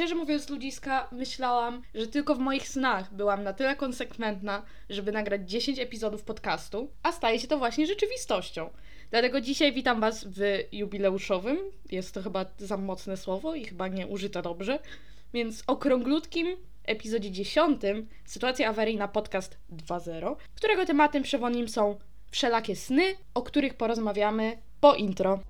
Szczerze mówiąc, ludziska, myślałam, że tylko w moich snach byłam na tyle konsekwentna, żeby nagrać 10 epizodów podcastu, a staje się to właśnie rzeczywistością. Dlatego dzisiaj witam Was w jubileuszowym. Jest to chyba za mocne słowo i chyba nie użyte dobrze. Więc okrąglutkim epizodzie 10 Sytuacja awaryjna podcast 2.0, którego tematem przewodnim są wszelakie sny, o których porozmawiamy po intro.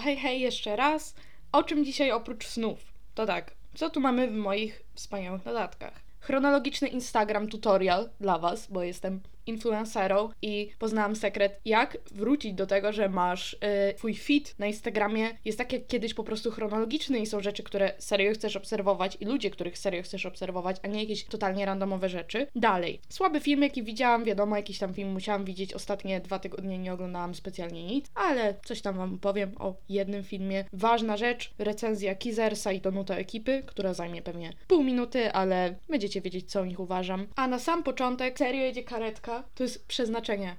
Hej, hej, jeszcze raz. O czym dzisiaj oprócz snów? To tak, co tu mamy w moich wspaniałych dodatkach? Chronologiczny Instagram tutorial dla Was, bo jestem influencerą i poznałam sekret, jak wrócić do tego, że masz yy, twój feed na Instagramie jest tak jak kiedyś po prostu chronologiczny i są rzeczy, które serio chcesz obserwować i ludzie, których serio chcesz obserwować, a nie jakieś totalnie randomowe rzeczy. Dalej. Słaby film, jaki widziałam, wiadomo, jakiś tam film musiałam widzieć. Ostatnie dwa tygodnie nie oglądałam specjalnie nic, ale coś tam wam powiem o jednym filmie. Ważna rzecz, recenzja Kizersa i Donuta ekipy, która zajmie pewnie pół minuty, ale będziecie wiedzieć, co o nich uważam. A na sam początek serio jedzie karetka to jest przeznaczenie.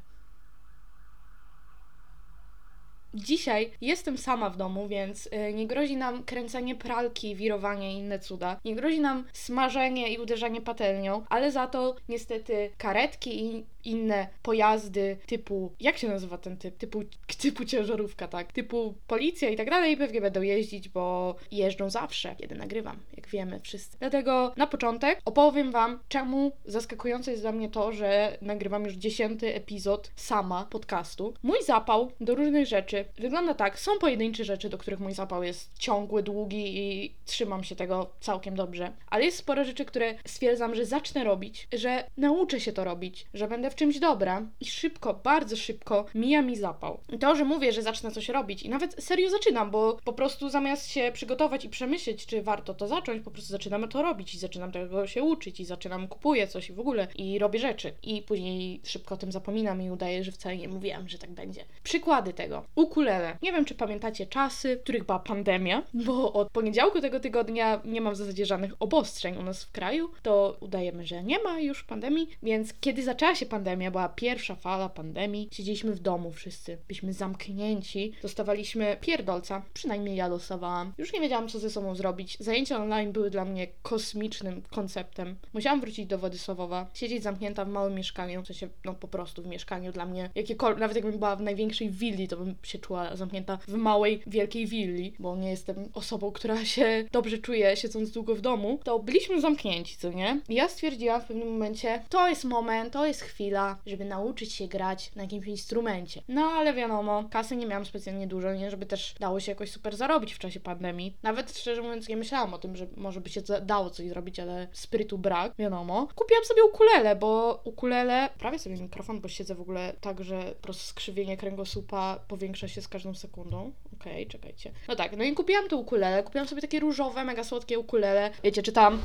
Dzisiaj jestem sama w domu, więc y, nie grozi nam kręcenie pralki, wirowanie i inne cuda. Nie grozi nam smażenie i uderzanie patelnią, ale za to niestety karetki i inne pojazdy typu, jak się nazywa ten typ? Typu, typu ciężarówka, tak? Typu policja i tak dalej pewnie będą jeździć, bo jeżdżą zawsze, kiedy nagrywam, jak wiemy wszyscy. Dlatego na początek opowiem Wam, czemu zaskakujące jest dla mnie to, że nagrywam już dziesiąty epizod sama podcastu. Mój zapał do różnych rzeczy wygląda tak, są pojedyncze rzeczy, do których mój zapał jest ciągły, długi i trzymam się tego całkiem dobrze, ale jest sporo rzeczy, które stwierdzam, że zacznę robić, że nauczę się to robić, że będę w czymś dobra i szybko, bardzo szybko mija mi zapał. I to, że mówię, że zacznę coś robić i nawet serio zaczynam, bo po prostu zamiast się przygotować i przemyśleć, czy warto to zacząć, po prostu zaczynam to robić i zaczynam tego się uczyć i zaczynam, kupuję coś i w ogóle i robię rzeczy. I później szybko o tym zapominam i udaję, że wcale nie mówiłam, że tak będzie. Przykłady tego. Ukulele. Nie wiem, czy pamiętacie czasy, w których była pandemia, bo od poniedziałku tego tygodnia nie ma w zasadzie żadnych obostrzeń u nas w kraju, to udajemy, że nie ma już pandemii, więc kiedy zaczęła się pandemia, była pierwsza fala pandemii, siedzieliśmy w domu wszyscy, byliśmy zamknięci, dostawaliśmy pierdolca, przynajmniej ja dostawałam. Już nie wiedziałam, co ze sobą zrobić. Zajęcia online były dla mnie kosmicznym konceptem. Musiałam wrócić do Władysławowa, siedzieć zamknięta w małym mieszkaniu, w sensie, no po prostu w mieszkaniu dla mnie, jakiekolwiek, nawet jakbym była w największej willi, to bym się czuła zamknięta w małej, wielkiej willi, bo nie jestem osobą, która się dobrze czuje siedząc długo w domu, to byliśmy zamknięci, co nie? I ja stwierdziłam w pewnym momencie, to jest moment, to jest chwila, żeby nauczyć się grać na jakimś instrumencie. No ale wiadomo, kasy nie miałam specjalnie dużo, nie żeby też dało się jakoś super zarobić w czasie pandemii. Nawet szczerze mówiąc nie myślałam o tym, że może by się dało coś zrobić, ale sprytu brak, wiadomo. Kupiłam sobie ukulele, bo ukulele, prawie sobie mikrofon, bo siedzę w ogóle tak, że po prostu skrzywienie kręgosłupa powiększa się z każdą sekundą. Okej, okay, czekajcie. No tak, no i kupiłam to ukulele, kupiłam sobie takie różowe, mega słodkie ukulele. Wiecie, czytam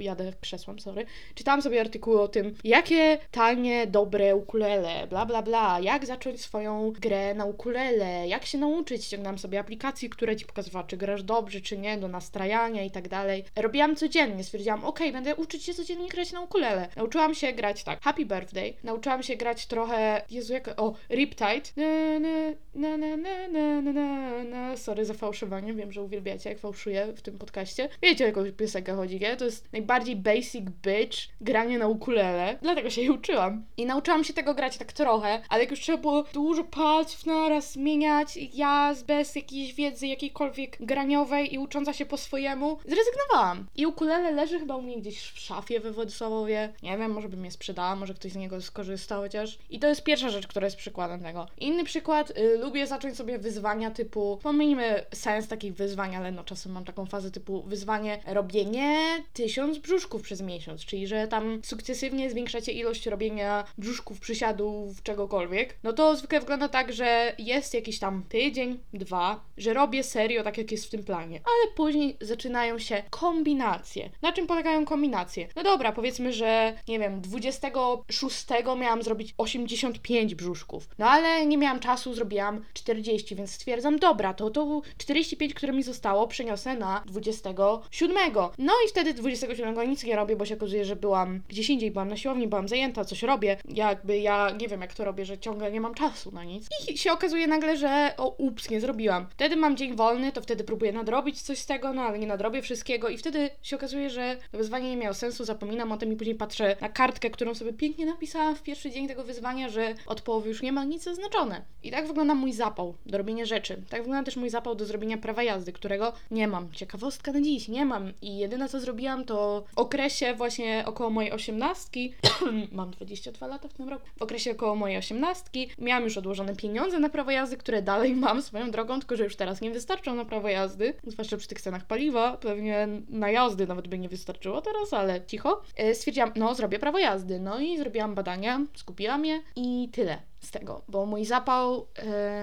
jadę krzesłem, sorry, czytałam sobie artykuły o tym, jakie tanie, dobre ukulele, bla bla bla, jak zacząć swoją grę na ukulele, jak się nauczyć, ściągnęłam sobie aplikacji, które ci pokazywały, czy grasz dobrze, czy nie, do nastrajania i tak dalej. Robiłam codziennie, stwierdziłam, ok, będę uczyć się codziennie grać na ukulele. Nauczyłam się grać tak, Happy Birthday, nauczyłam się grać trochę, Jezu, jak, o, Riptide, na, na, na, na, na, na, na, na, sorry za fałszowanie, wiem, że uwielbiacie, jak fałszuję w tym podcaście. Wiecie, o jaką piosenkę chodzi, nie? To jest najbardziej basic bitch granie na ukulele, dlatego się jej uczyłam. I nauczyłam się tego grać tak trochę, ale jak już trzeba było dużo palców naraz zmieniać, ja bez jakiejś wiedzy jakiejkolwiek graniowej i ucząca się po swojemu, zrezygnowałam. I ukulele leży chyba u mnie gdzieś w szafie we Władysławowie. Nie wiem, może bym je sprzedała, może ktoś z niego skorzystał chociaż. I to jest pierwsza rzecz, która jest przykładem tego. Inny przykład, y, lubię zacząć sobie wyzwania typu, pomijmy sens takich wyzwań, ale no czasem mam taką fazę typu wyzwanie robienie tysiąc tysiąc brzuszków przez miesiąc, czyli że tam sukcesywnie zwiększacie ilość robienia brzuszków, przysiadów, czegokolwiek, no to zwykle wygląda tak, że jest jakiś tam tydzień, dwa, że robię serio tak, jak jest w tym planie, ale później zaczynają się kombinacje. Na czym polegają kombinacje? No dobra, powiedzmy, że nie wiem, 26 miałam zrobić 85 brzuszków, no ale nie miałam czasu, zrobiłam 40, więc stwierdzam, dobra, to to 45, które mi zostało, przeniosę na 27. No i wtedy 27 27 nic nie robię, bo się okazuje, że byłam gdzieś indziej, byłam na siłowni, byłam zajęta, coś robię. Jakby ja nie wiem, jak to robię, że ciągle nie mam czasu na nic. I się okazuje nagle, że o ups, nie zrobiłam. Wtedy mam dzień wolny, to wtedy próbuję nadrobić coś z tego, no ale nie nadrobię wszystkiego i wtedy się okazuje, że to wyzwanie nie miało sensu, zapominam o tym i później patrzę na kartkę, którą sobie pięknie napisałam w pierwszy dzień tego wyzwania, że od połowy już nie ma nic zaznaczone. I tak wygląda mój zapał do robienia rzeczy. Tak wygląda też mój zapał do zrobienia prawa jazdy, którego nie mam. Ciekawostka na dziś, nie mam. I jedyne co zrobiłam to w okresie właśnie około mojej osiemnastki, mam 22 lata w tym roku, w okresie około mojej osiemnastki miałam już odłożone pieniądze na prawo jazdy, które dalej mam swoją drogą, tylko że już teraz nie wystarczą na prawo jazdy, zwłaszcza przy tych cenach paliwa, pewnie na jazdy nawet by nie wystarczyło teraz, ale cicho. E, Stwierdziłam, no zrobię prawo jazdy, no i zrobiłam badania, skupiłam je i tyle z tego, bo mój zapał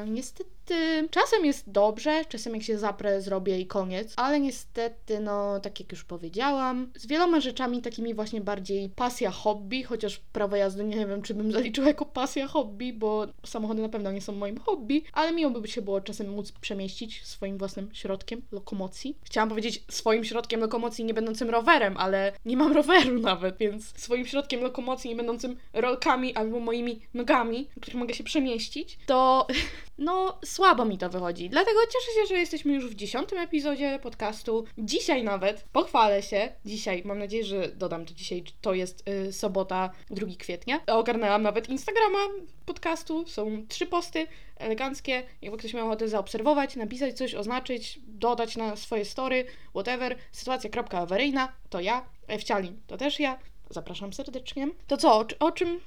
niestety czasem jest dobrze, czasem jak się zaprę zrobię i koniec, ale niestety no tak jak już powiedziałam, z wieloma rzeczami takimi właśnie bardziej pasja hobby, chociaż prawo jazdy nie wiem czy bym zaliczyła jako pasja hobby, bo samochody na pewno nie są moim hobby, ale miło by się było czasem móc przemieścić swoim własnym środkiem lokomocji. Chciałam powiedzieć swoim środkiem lokomocji nie będącym rowerem, ale nie mam roweru nawet, więc swoim środkiem lokomocji nie będącym rolkami albo moimi nogami, których mogę się przemieścić, to no słabo mi to wychodzi. Dlatego cieszę się, że jesteśmy już w dziesiątym epizodzie podcastu. Dzisiaj nawet pochwalę się. Dzisiaj, mam nadzieję, że dodam to dzisiaj, to jest y, sobota 2 kwietnia. Ogarnęłam nawet Instagrama podcastu. Są trzy posty eleganckie. Jakby ktoś miał ochotę zaobserwować, napisać coś, oznaczyć, dodać na swoje story, whatever. Sytuacja.awaryjna to ja. Ewcialin to też ja. Zapraszam serdecznie. To co, o, o, czym,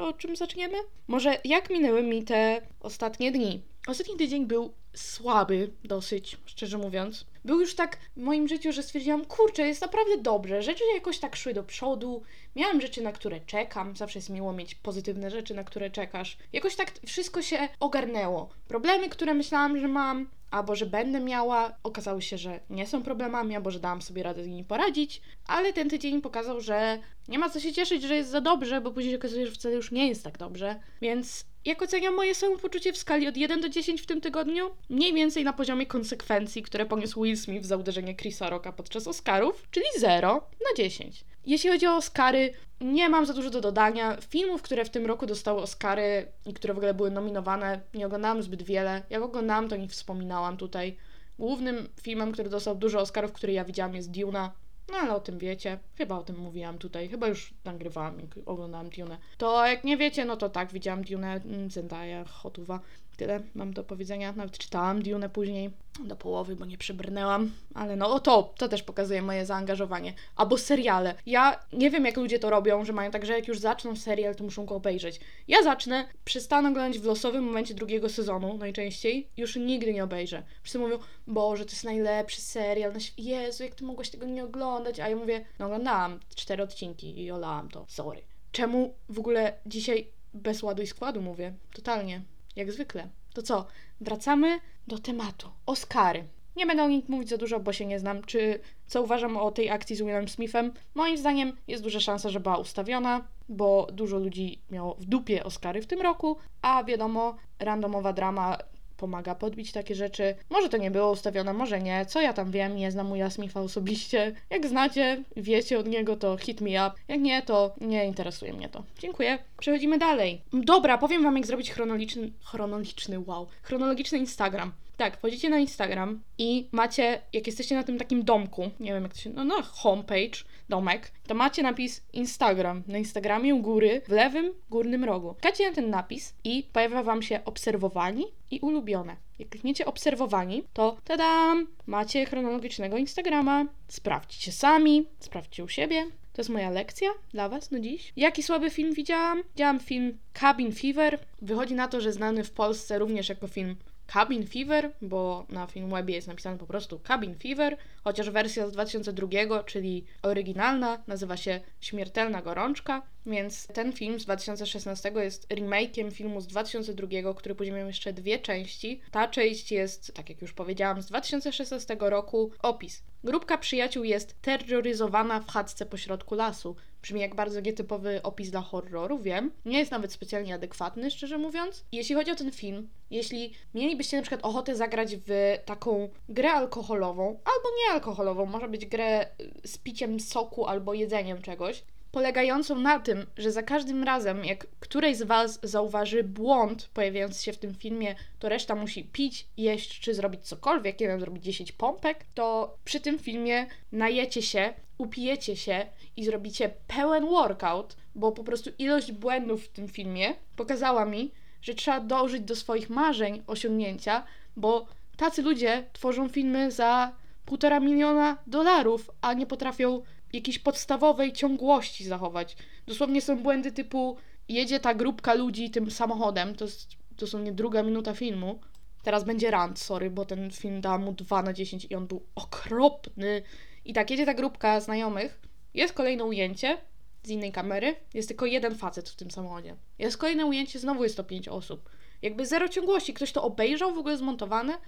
o czym zaczniemy? Może jak minęły mi te ostatnie dni? Ostatni tydzień był słaby, dosyć, szczerze mówiąc. Był już tak w moim życiu, że stwierdziłam, kurczę, jest naprawdę dobrze. Rzeczy jakoś tak szły do przodu. Miałam rzeczy, na które czekam. Zawsze jest miło mieć pozytywne rzeczy, na które czekasz. Jakoś tak wszystko się ogarnęło. Problemy, które myślałam, że mam, albo że będę miała, okazały się, że nie są problemami, albo że dałam sobie radę z nimi poradzić, ale ten tydzień pokazał, że nie ma co się cieszyć, że jest za dobrze, bo później się okazuje, że wcale już nie jest tak dobrze. Więc jak oceniam moje samopoczucie w skali od 1 do 10 w tym tygodniu? Mniej więcej na poziomie konsekwencji, które poniósł Will Smith za uderzenie Chrisa Rocka podczas Oscarów, czyli 0 na 10. Jeśli chodzi o Oscary, nie mam za dużo do dodania. Filmów, które w tym roku dostały Oscary i które w ogóle były nominowane, nie oglądałam zbyt wiele. Jak oglądałam, to nie wspominałam tutaj. Głównym filmem, który dostał dużo Oscarów, który ja widziałam, jest Duna. No ale o tym wiecie. Chyba o tym mówiłam tutaj. Chyba już nagrywałam, jak oglądałam Dune. To jak nie wiecie, no to tak, widziałam Dune, Zendaya, Hotuwa. Tyle mam do powiedzenia. Nawet czytałam Dune później do połowy, bo nie przebrnęłam, ale no to, to też pokazuje moje zaangażowanie. Albo seriale. Ja nie wiem, jak ludzie to robią, że mają tak, że jak już zaczną serial, to muszą go obejrzeć. Ja zacznę, przestanę oglądać w losowym momencie drugiego sezonu, najczęściej, już nigdy nie obejrzę. Wszyscy mówią, Boże, to jest najlepszy serial na. Jezu, jak ty mogłaś tego nie oglądać? A ja mówię, no oglądałam cztery odcinki i olałam to. Sorry. Czemu w ogóle dzisiaj bez ładu i składu mówię? Totalnie jak zwykle. To co? Wracamy do tematu. Oscary. Nie będę o nich mówić za dużo, bo się nie znam. Czy co uważam o tej akcji z Willem Smithem? Moim zdaniem jest duża szansa, że była ustawiona, bo dużo ludzi miało w dupie Oscary w tym roku, a wiadomo, randomowa drama pomaga podbić takie rzeczy. Może to nie było ustawione, może nie. Co ja tam wiem, nie znam Willa Smitha osobiście. Jak znacie, wiecie od niego, to hit me up. Jak nie, to nie interesuje mnie to. Dziękuję. Przechodzimy dalej. Dobra, powiem wam jak zrobić chronologiczny, chronologiczny, wow, chronologiczny Instagram. Tak, wchodzicie na Instagram i macie, jak jesteście na tym takim domku, nie wiem jak to się, no na homepage, domek, to macie napis Instagram. Na Instagramie u góry, w lewym górnym rogu. Klikacie na ten napis i pojawia Wam się obserwowani i ulubione. Jak klikniecie obserwowani, to tadam, macie chronologicznego Instagrama. Sprawdźcie sami, sprawdźcie u siebie. To jest moja lekcja dla Was na dziś. Jaki słaby film widziałam? Widziałam film Cabin Fever. Wychodzi na to, że znany w Polsce również jako film Cabin Fever, bo na Filmwebie jest napisane po prostu Cabin Fever, chociaż wersja z 2002, czyli oryginalna, nazywa się Śmiertelna Gorączka, więc ten film z 2016 jest remake'iem filmu z 2002, który później miał jeszcze dwie części. Ta część jest, tak jak już powiedziałam, z 2016 roku. Opis. Grupka przyjaciół jest terroryzowana w chatce pośrodku lasu. Brzmi jak bardzo nietypowy opis dla horroru, wiem. Nie jest nawet specjalnie adekwatny, szczerze mówiąc. Jeśli chodzi o ten film, jeśli mielibyście na przykład ochotę zagrać w taką grę alkoholową, albo nie alkoholową, może być grę y, z piciem soku albo jedzeniem czegoś, polegającą na tym, że za każdym razem, jak któreś z Was zauważy błąd pojawiający się w tym filmie, to reszta musi pić, jeść czy zrobić cokolwiek, nie wiem, zrobić 10 pompek, to przy tym filmie najecie się, upijecie się i zrobicie pełen workout, bo po prostu ilość błędów w tym filmie pokazała mi, że trzeba dążyć do swoich marzeń, osiągnięcia, bo tacy ludzie tworzą filmy za półtora miliona dolarów, a nie potrafią jakiejś podstawowej ciągłości zachować. Dosłownie są błędy typu jedzie ta grupka ludzi tym samochodem, to jest dosłownie druga minuta filmu. Teraz będzie rant, sorry, bo ten film dał mu 2 na 10 i on był okropny. I tak, jedzie ta grupka znajomych, jest kolejne ujęcie z innej kamery, jest tylko jeden facet w tym samochodzie. Jest kolejne ujęcie, znowu jest to 5 osób. Jakby zero ciągłości. Ktoś to obejrzał w ogóle zmontowane?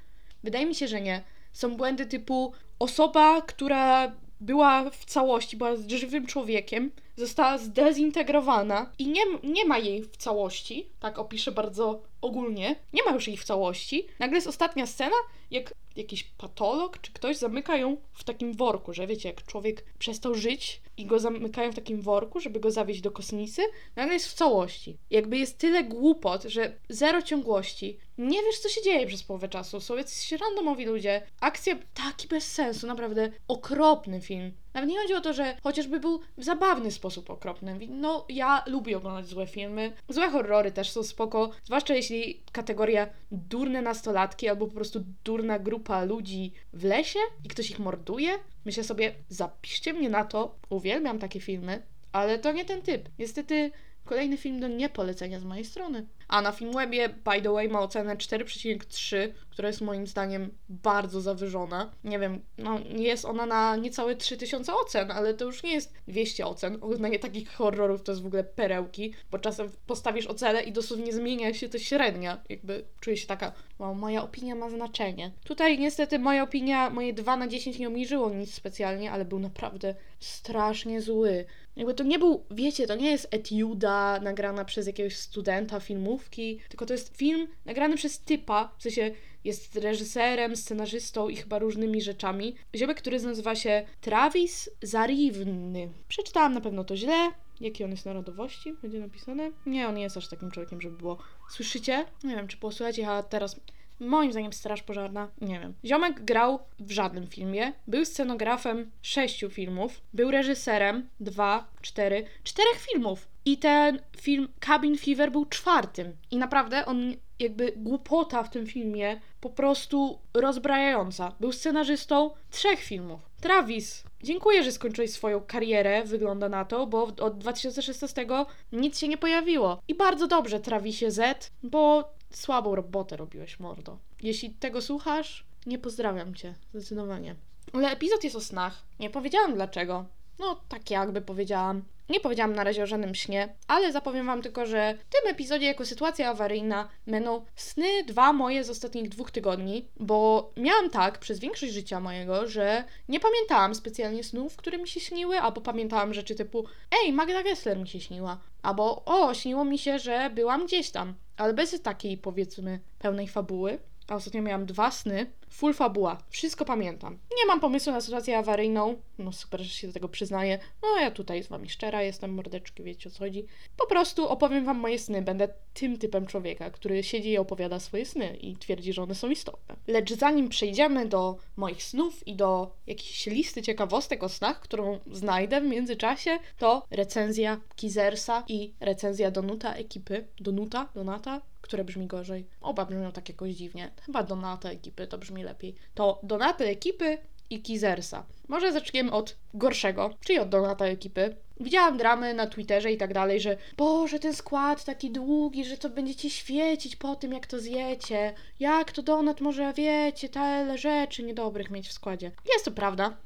Wydaje mi się, że nie. Są błędy typu osoba, która była w całości, była żywym człowiekiem, została zdezintegrowana i nie, nie ma jej w całości, tak opiszę bardzo ogólnie, nie ma już jej w całości. Nagle jest ostatnia scena, jak jakiś patolog czy ktoś zamyka ją w takim worku, że wiecie, jak człowiek przestał żyć i go zamykają w takim worku, żeby go zawieźć do kosnicy, nagle jest w całości. Jakby jest tyle głupot, że zero ciągłości. Nie wiesz, co się dzieje przez połowę czasu. Są jacyś randomowi ludzie. Akcja taki bez sensu, naprawdę okropny film. Nawet nie chodzi o to, że chociażby był w zabawny sposób okropny. No, ja lubię oglądać złe filmy. Złe horrory też są spoko, zwłaszcza jeśli kategoria durne nastolatki albo po prostu durna grupa ludzi w lesie i ktoś ich morduje. Myślę sobie, zapiszcie mnie na to, uwielbiam takie filmy, ale to nie ten typ. Niestety kolejny film do niepolecenia z mojej strony. A na Filmwebie, by the way, ma ocenę 4,3, która jest moim zdaniem bardzo zawyżona. Nie wiem, no jest ona na niecałe 3000 ocen, ale to już nie jest 200 ocen. Oglądanie takich horrorów to jest w ogóle perełki, bo czasem postawisz ocenę i dosłownie zmienia się to średnia. Jakby czuję się taka, wow, moja opinia ma znaczenie. Tutaj niestety moja opinia, moje 2 na 10 nie obniżyło nic specjalnie, ale był naprawdę strasznie zły. Jakby to nie był, wiecie, to nie jest etiuda nagrana przez jakiegoś studenta filmówki, tylko to jest film nagrany przez typa, w sensie jest reżyserem, scenarzystą i chyba różnymi rzeczami. Ziomek, który nazywa się Travis Zariwny. Przeczytałam na pewno to źle. Jakie on jest narodowości? Będzie napisane? Nie, on nie jest aż takim człowiekiem, żeby było. Słyszycie? Nie wiem, czy posłuchajcie, a teraz Moim zdaniem Straż Pożarna, nie wiem. Ziomek grał w żadnym filmie, był scenografem sześciu filmów, był reżyserem dwa, cztery, czterech filmów. I ten film Cabin Fever był czwartym. I naprawdę on jakby głupota w tym filmie po prostu rozbrajająca. Był scenarzystą trzech filmów. Travis, dziękuję, że skończyłeś swoją karierę, wygląda na to, bo od 2016 nic się nie pojawiło. I bardzo dobrze, Travisie Z, bo słabą robotę robiłeś, mordo. Jeśli tego słuchasz, nie pozdrawiam cię, zdecydowanie. Ale epizod jest o snach. Nie powiedziałam dlaczego. No, tak jakby powiedziałam. Nie powiedziałam na razie o żadnym śnie, ale zapowiem Wam tylko, że w tym epizodzie jako sytuacja awaryjna będą sny dwa moje z ostatnich dwóch tygodni, bo miałam tak przez większość życia mojego, że nie pamiętałam specjalnie snów, które mi się śniły, albo pamiętałam rzeczy typu ej, Magda Gessler mi się śniła, albo o, śniło mi się, że byłam gdzieś tam, ale bez takiej powiedzmy pełnej fabuły. A ostatnio miałam dwa sny, full fabuła, wszystko pamiętam. Nie mam pomysłu na sytuację awaryjną, no super, że się do tego przyznaję. No ja tutaj z wami szczera jestem, mordeczki, wiecie o co chodzi. Po prostu opowiem wam moje sny, będę tym typem człowieka, który siedzi i opowiada swoje sny i twierdzi, że one są istotne. Lecz zanim przejdziemy do moich snów i do jakiejś listy ciekawostek o snach, którą znajdę w międzyczasie, to recenzja Kizersa i recenzja Donuta ekipy. Donuta? Donata? które brzmi gorzej. Oba brzmią tak jakoś dziwnie. Chyba Donata ekipy to brzmi lepiej. To Donaty ekipy i Kizersa. Może zaczniemy od gorszego, czyli od Donata ekipy. Widziałam dramy na Twitterze i tak dalej, że Boże, ten skład taki długi, że to będziecie świecić po tym, jak to zjecie. Jak to Donat może, wiecie, tyle rzeczy niedobrych mieć w składzie. Jest to prawda.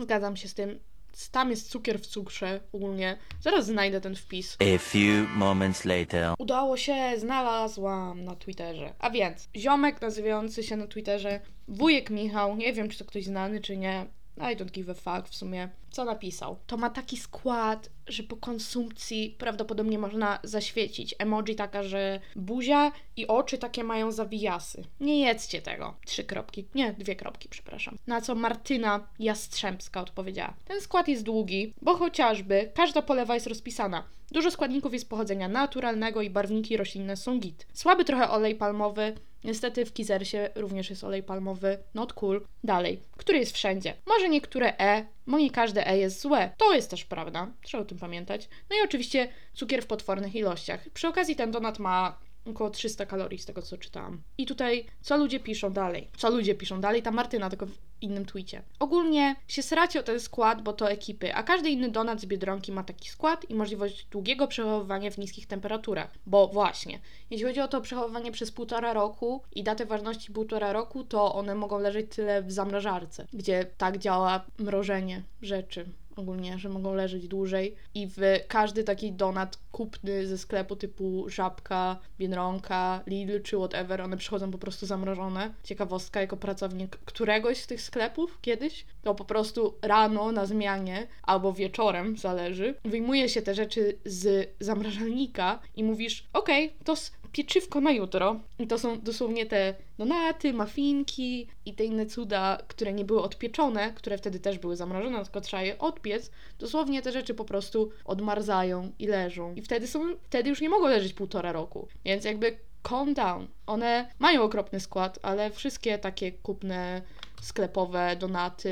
Zgadzam się z tym tam jest cukier w cukrze ogólnie. Zaraz znajdę ten wpis. A few moments later. Udało się, znalazłam na Twitterze. A więc, ziomek nazywający się na Twitterze Wujek Michał, nie wiem czy to ktoś znany czy nie, I don't give a fuck w sumie, co napisał. To ma taki skład, że po konsumpcji prawdopodobnie można zaświecić. Emoji taka, że buzia i oczy takie mają zawijasy. Nie jedzcie tego. Trzy kropki. Nie, dwie kropki, przepraszam. Na co Martyna Jastrzębska odpowiedziała. Ten skład jest długi, bo chociażby każda polewa jest rozpisana. Dużo składników jest pochodzenia naturalnego i barwniki roślinne są git. Słaby trochę olej palmowy, Niestety w Kizersie również jest olej palmowy, not cool. Dalej, który jest wszędzie. Może niektóre E, bo nie każde E jest złe. To jest też prawda, trzeba o tym pamiętać. No i oczywiście cukier w potwornych ilościach. Przy okazji ten donat ma około 300 kalorii z tego co czytałam. I tutaj, co ludzie piszą dalej? Co ludzie piszą dalej? Ta Martyna, tylko innym tweetie. Ogólnie się sracie o ten skład, bo to ekipy, a każdy inny donat z Biedronki ma taki skład i możliwość długiego przechowywania w niskich temperaturach. Bo właśnie, jeśli chodzi o to przechowywanie przez półtora roku i datę ważności półtora roku, to one mogą leżeć tyle w zamrażarce, gdzie tak działa mrożenie rzeczy ogólnie, że mogą leżeć dłużej i w każdy taki donat kupny ze sklepu typu Żabka, Biedronka, Lidl czy whatever, one przychodzą po prostu zamrożone. Ciekawostka, jako pracownik któregoś z tych sklepów kiedyś, to po prostu rano na zmianie albo wieczorem, zależy, wyjmuje się te rzeczy z zamrażalnika i mówisz, okej, okay, to pieczywko na jutro. I to są dosłownie te donaty, mafinki i te inne cuda, które nie były odpieczone, które wtedy też były zamrożone, tylko trzeba je odpiec. Dosłownie te rzeczy po prostu odmarzają i leżą. I wtedy są, wtedy już nie mogą leżeć półtora roku. Więc jakby calm down. One mają okropny skład, ale wszystkie takie kupne sklepowe donaty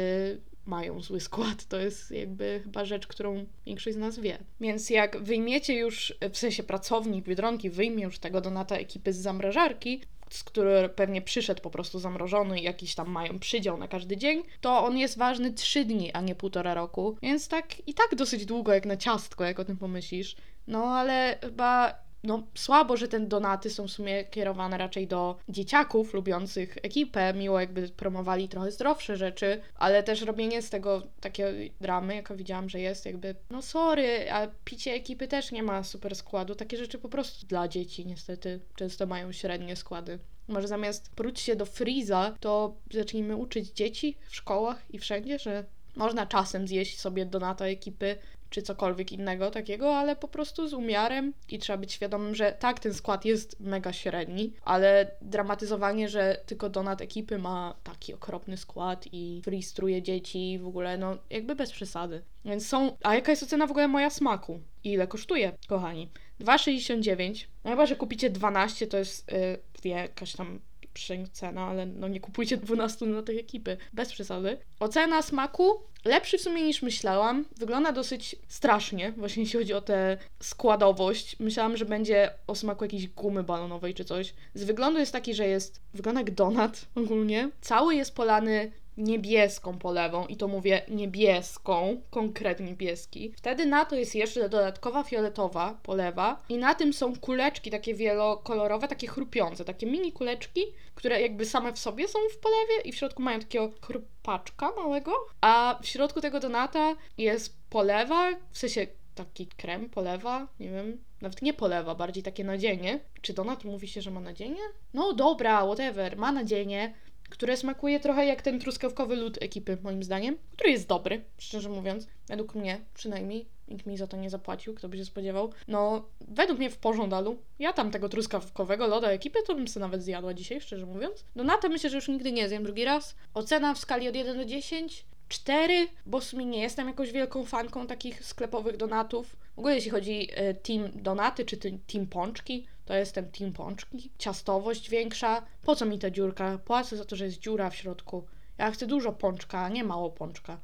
mają zły skład. To jest jakby chyba rzecz, którą większość z nas wie. Więc jak wyjmiecie już, w sensie pracownik Biedronki wyjmie już tego donata ekipy z zamrażarki, z który pewnie przyszedł po prostu zamrożony i jakiś tam mają przydział na każdy dzień, to on jest ważny 3 dni, a nie półtora roku. Więc tak i tak dosyć długo jak na ciastko, jak o tym pomyślisz. No ale chyba no słabo, że te donaty są w sumie kierowane raczej do dzieciaków lubiących ekipę, miło jakby promowali trochę zdrowsze rzeczy, ale też robienie z tego takiej dramy, jaka widziałam, że jest, jakby, no sorry, a picie ekipy też nie ma super składu, takie rzeczy po prostu dla dzieci niestety często mają średnie składy. Może zamiast próć się do Freeza, to zacznijmy uczyć dzieci w szkołach i wszędzie, że można czasem zjeść sobie donata ekipy, czy cokolwiek innego takiego, ale po prostu z umiarem i trzeba być świadomym, że tak, ten skład jest mega średni, ale dramatyzowanie, że tylko donat ekipy ma taki okropny skład i fristruje dzieci w ogóle, no jakby bez przesady. Więc są. A jaka jest ocena w ogóle moja smaku? I ile kosztuje, kochani? 2,69. No chyba, że kupicie 12, to jest yy, jakaś tam cena, ale no nie kupujcie 12 na tej ekipy, bez przesady. Ocena smaku lepszy w sumie niż myślałam. Wygląda dosyć strasznie, właśnie jeśli chodzi o tę składowość. Myślałam, że będzie o smaku jakiejś gumy balonowej czy coś. Z wyglądu jest taki, że jest, wygląda jak donat ogólnie. Cały jest polany niebieską polewą i to mówię niebieską, konkretnie niebieski. Wtedy na to jest jeszcze dodatkowa fioletowa polewa i na tym są kuleczki takie wielokolorowe, takie chrupiące, takie mini kuleczki, które jakby same w sobie są w polewie i w środku mają takiego chrupaczka małego, a w środku tego donata jest polewa, w sensie taki krem, polewa, nie wiem, nawet nie polewa, bardziej takie nadzienie. Czy donat mówi się, że ma nadzienie? No dobra, whatever, ma nadzienie, które smakuje trochę jak ten truskawkowy lód ekipy, moim zdaniem, który jest dobry, szczerze mówiąc, według mnie przynajmniej. Nikt mi za to nie zapłacił, kto by się spodziewał. No, według mnie w pożądalu. Ja tam tego truskawkowego loda ekipy to bym sobie nawet zjadła dzisiaj, szczerze mówiąc. Donata myślę, że już nigdy nie zjem drugi raz. Ocena w skali od 1 do 10 4, bo w sumie nie jestem jakąś wielką fanką takich sklepowych donatów. W ogóle jeśli chodzi o team donaty czy team pączki, to jestem team pączki. Ciastowość większa. Po co mi ta dziurka? Płacę za to, że jest dziura w środku. Ja chcę dużo pączka, a nie mało pączka.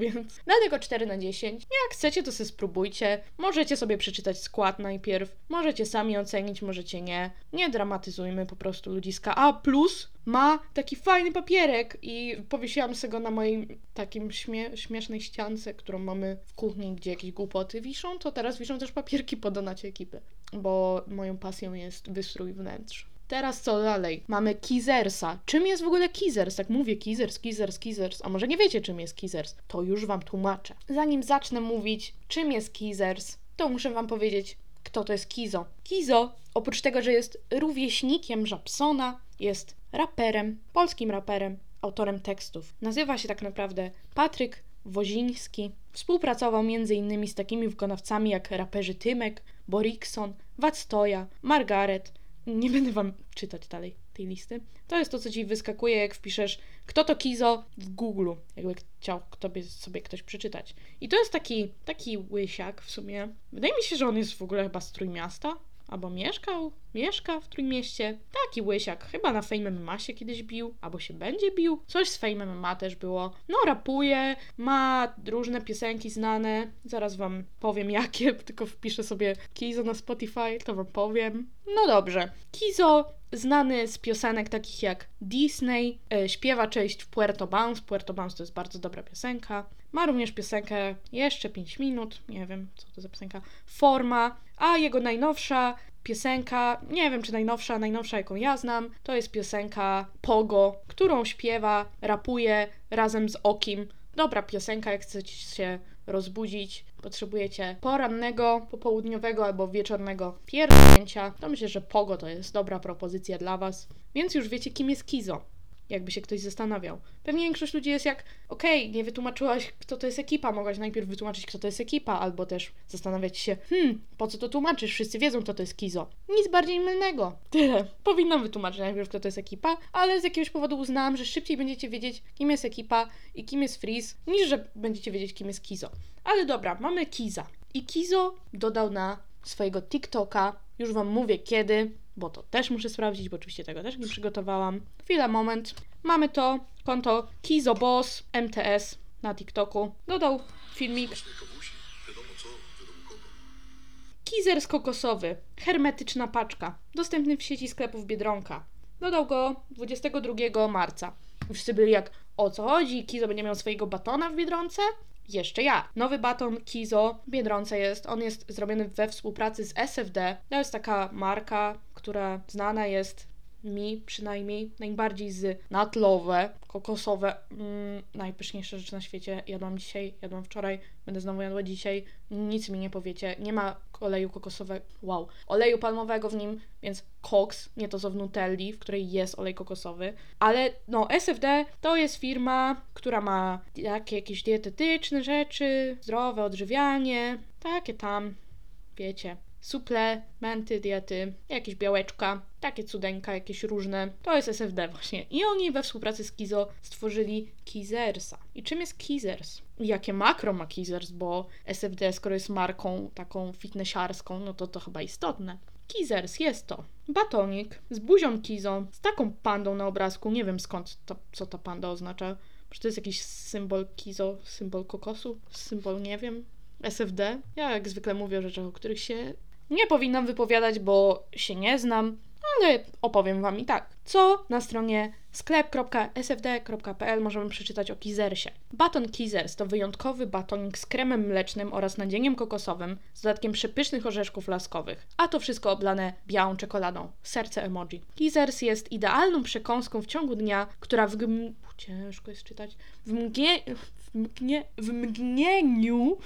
Więc dlatego 4 na 10. Jak chcecie, to sobie spróbujcie. Możecie sobie przeczytać skład najpierw. Możecie sami ocenić, możecie nie. Nie dramatyzujmy po prostu ludziska. A plus ma taki fajny papierek i powiesiłam sobie go na mojej takim śmie śmiesznej ściance, którą mamy w kuchni, gdzie jakieś głupoty wiszą, to teraz wiszą też papierki po donacie ekipy, bo moją pasją jest wystrój wnętrz. Teraz co dalej? Mamy Kizersa. Czym jest w ogóle Kizers? Jak mówię Kizers, Kizers, Kizers, a może nie wiecie czym jest Kizers? To już Wam tłumaczę. Zanim zacznę mówić czym jest Kizers, to muszę Wam powiedzieć kto to jest Kizo. Kizo, oprócz tego, że jest rówieśnikiem Żabsona, jest raperem, polskim raperem autorem tekstów. Nazywa się tak naprawdę Patryk Woziński. Współpracował m.in. z takimi wykonawcami jak raperzy Tymek, Borikson, Wactoja, Margaret. Nie będę wam czytać dalej tej listy. To jest to, co ci wyskakuje, jak wpiszesz kto to Kizo w Google, jakby chciał tobie sobie ktoś przeczytać. I to jest taki, taki łysiak w sumie. Wydaje mi się, że on jest w ogóle chyba z Trójmiasta, albo mieszkał, mieszka w Trójmieście. Taki łysiak, chyba na Fame MMA się kiedyś bił, albo się będzie bił. Coś z Fame MMA też było. No, rapuje, ma różne piosenki znane. Zaraz wam powiem jakie, tylko wpiszę sobie Kizo na Spotify, to wam powiem. No dobrze. Kizo znany z piosenek takich jak Disney, e, śpiewa część w Puerto Bounce. Puerto Bounce to jest bardzo dobra piosenka. Ma również piosenkę Jeszcze 5 minut, nie wiem co to za piosenka, Forma, a jego najnowsza piosenka, nie wiem czy najnowsza, najnowsza jaką ja znam, to jest piosenka Pogo, którą śpiewa, rapuje razem z Okim. Dobra piosenka, jak chcecie się rozbudzić, potrzebujecie porannego, popołudniowego albo wieczornego pierdolnięcia, to myślę, że Pogo to jest dobra propozycja dla Was. Więc już wiecie, kim jest Kizo jakby się ktoś zastanawiał. Pewnie większość ludzi jest jak, okej, okay, nie wytłumaczyłaś, kto to jest ekipa, mogłaś najpierw wytłumaczyć, kto to jest ekipa, albo też zastanawiać się, hmm, po co to tłumaczysz, wszyscy wiedzą, kto to jest Kizo. Nic bardziej mylnego. Tyle. Powinnam wytłumaczyć najpierw, kto to jest ekipa, ale z jakiegoś powodu uznałam, że szybciej będziecie wiedzieć, kim jest ekipa i kim jest Freeze, niż że będziecie wiedzieć, kim jest Kizo. Ale dobra, mamy Kiza. I Kizo dodał na swojego TikToka, już Wam mówię kiedy, bo to też muszę sprawdzić, bo oczywiście tego też nie przygotowałam. Chwila, moment. Mamy to konto Kizobos MTS na TikToku. Dodał filmik. Kizers kokosowy, hermetyczna paczka, dostępny w sieci sklepów Biedronka. Dodał go 22 marca. Wszyscy byli jak, o co chodzi? Kizo będzie miał swojego batona w Biedronce? jeszcze ja. Nowy baton Kizo w Biedronce jest, on jest zrobiony we współpracy z SFD. To jest taka marka, która znana jest mi przynajmniej najbardziej z natlowe, kokosowe, mm, najpyszniejsze rzeczy na świecie. Jadłam dzisiaj, jadłam wczoraj, będę znowu jadła dzisiaj. Nic mi nie powiecie. Nie ma oleju kokosowego, wow, oleju palmowego w nim, więc koks, nie to co w Nutelli, w której jest olej kokosowy. Ale no, SFD to jest firma, która ma takie jakieś dietetyczne rzeczy, zdrowe odżywianie, takie tam, wiecie, suplementy, diety, jakieś białeczka, takie cudeńka, jakieś różne. To jest SFD właśnie. I oni we współpracy z Kizo stworzyli Kizersa. I czym jest Kizers? Jakie makro ma Kizers, bo SFD, skoro jest marką taką fitnessiarską, no to to chyba istotne. Kizers jest to batonik z buzią Kizo, z taką pandą na obrazku. Nie wiem skąd to, co ta panda oznacza. Czy to jest jakiś symbol Kizo, symbol kokosu, symbol nie wiem, SFD. Ja jak zwykle mówię o rzeczach, o których się nie powinnam wypowiadać, bo się nie znam, ale opowiem Wam i tak. Co na stronie sklep.sfd.pl możemy przeczytać o Kizersie. Baton Kizers to wyjątkowy batonik z kremem mlecznym oraz nadzieniem kokosowym z dodatkiem przepysznych orzeszków laskowych, a to wszystko oblane białą czekoladą. Serce emoji. Kizers jest idealną przekąską w ciągu dnia, która w gm... ciężko jest czytać. W, mgnie... w, mgnie... w mgnieniu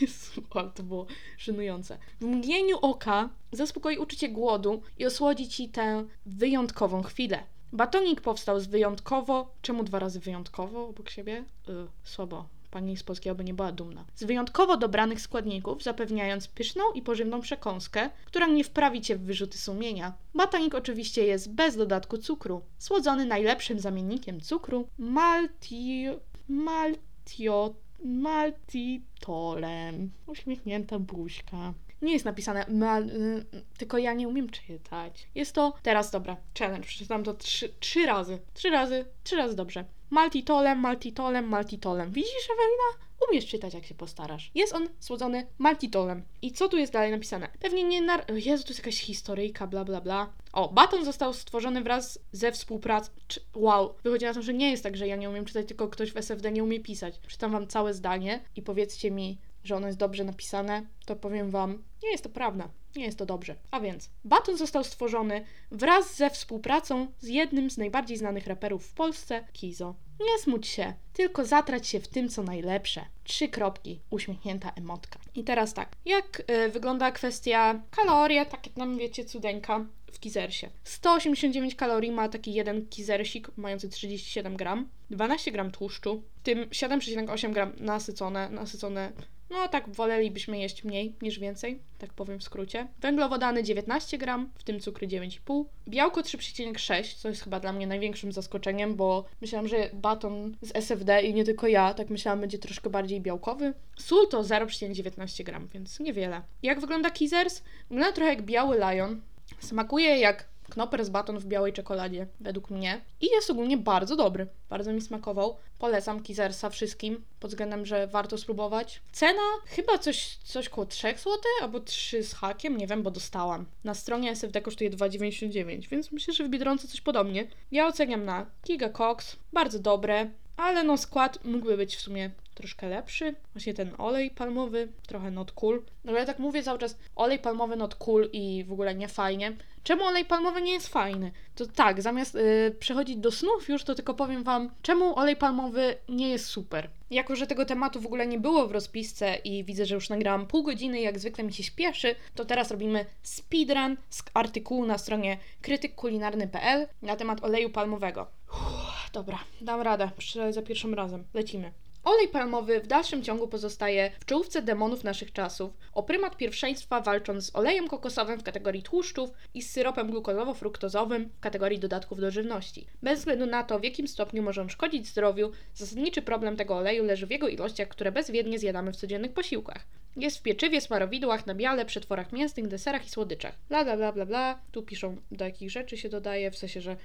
Jezu, ale to było żenujące. W mgnieniu oka zaspokoi uczucie głodu i osłodzi ci tę wyjątkową chwilę. Batonik powstał z wyjątkowo. Czemu dwa razy wyjątkowo obok siebie? Yy, słabo. Pani z polskiego by nie była dumna. Z wyjątkowo dobranych składników, zapewniając pyszną i pożywną przekąskę, która nie wprawi cię w wyrzuty sumienia. Batonik oczywiście jest bez dodatku cukru. Słodzony najlepszym zamiennikiem cukru malti... maltiot Maltitolem. Uśmiechnięta buźka. Nie jest napisane mal, y, tylko ja nie umiem czytać. Jest to, teraz dobra, challenge, przeczytam to trzy, trzy razy. Trzy razy, trzy razy dobrze. Maltitolem, maltitolem, maltitolem. Widzisz, Ewelina? Umiesz czytać, jak się postarasz. Jest on słodzony maltitolem. I co tu jest dalej napisane? Pewnie nie na... Jezu, tu jest jakaś historyjka, bla, bla, bla. O, baton został stworzony wraz ze współpracą... Wow, wychodzi na to, że nie jest tak, że ja nie umiem czytać, tylko ktoś w SFD nie umie pisać. Czytam wam całe zdanie i powiedzcie mi, że ono jest dobrze napisane, to powiem wam, nie jest to prawda. Nie jest to dobrze. A więc, baton został stworzony wraz ze współpracą z jednym z najbardziej znanych raperów w Polsce, Kizo. Nie smuć się, tylko zatrać się w tym, co najlepsze. Trzy kropki, uśmiechnięta emotka. I teraz tak, jak y, wygląda kwestia kalorie, takie tam wiecie, cudeńka w kizersie. 189 kalorii ma taki jeden kizersik mający 37 gram. 12 gram tłuszczu, w tym 7,8 gram nasycone, nasycone no tak wolelibyśmy jeść mniej niż więcej, tak powiem w skrócie. Węglowodany 19 gram, w tym cukry 9,5. Białko 3,6, co jest chyba dla mnie największym zaskoczeniem, bo myślałam, że baton z SFD i nie tylko ja, tak myślałam, będzie troszkę bardziej białkowy. Sól to 0,19 gram, więc niewiele. Jak wygląda Kizers? Wygląda trochę jak biały lion. Smakuje jak Knoppers baton w białej czekoladzie, według mnie. I jest ogólnie bardzo dobry. Bardzo mi smakował. Polecam Kizersa wszystkim, pod względem, że warto spróbować. Cena chyba coś, coś koło 3 zł, albo 3 z hakiem, nie wiem, bo dostałam. Na stronie SFD kosztuje 2,99, więc myślę, że w Biedronce coś podobnie. Ja oceniam na Giga Cox, bardzo dobre, ale no skład mógłby być w sumie troszkę lepszy. Właśnie ten olej palmowy, trochę not cool. No ja tak mówię cały czas, olej palmowy not cool i w ogóle nie fajnie. Czemu olej palmowy nie jest fajny? To tak, zamiast yy, przechodzić do snów już, to tylko powiem Wam, czemu olej palmowy nie jest super. Jako, że tego tematu w ogóle nie było w rozpisce i widzę, że już nagrałam pół godziny jak zwykle mi się śpieszy, to teraz robimy speedrun z artykułu na stronie krytykkulinarny.pl na temat oleju palmowego. Uff, dobra, dam radę, za pierwszym razem. Lecimy. Olej palmowy w dalszym ciągu pozostaje w czołówce demonów naszych czasów, o prymat pierwszeństwa walcząc z olejem kokosowym w kategorii tłuszczów i z syropem glukozowo-fruktozowym w kategorii dodatków do żywności. Bez względu na to, w jakim stopniu może on szkodzić zdrowiu, zasadniczy problem tego oleju leży w jego ilościach, które bezwiednie zjadamy w codziennych posiłkach. Jest w pieczywie, smarowidłach, nabiale, przetworach mięsnych, deserach i słodyczach. Bla, bla, bla, bla, bla. Tu piszą, do jakich rzeczy się dodaje, w sensie, że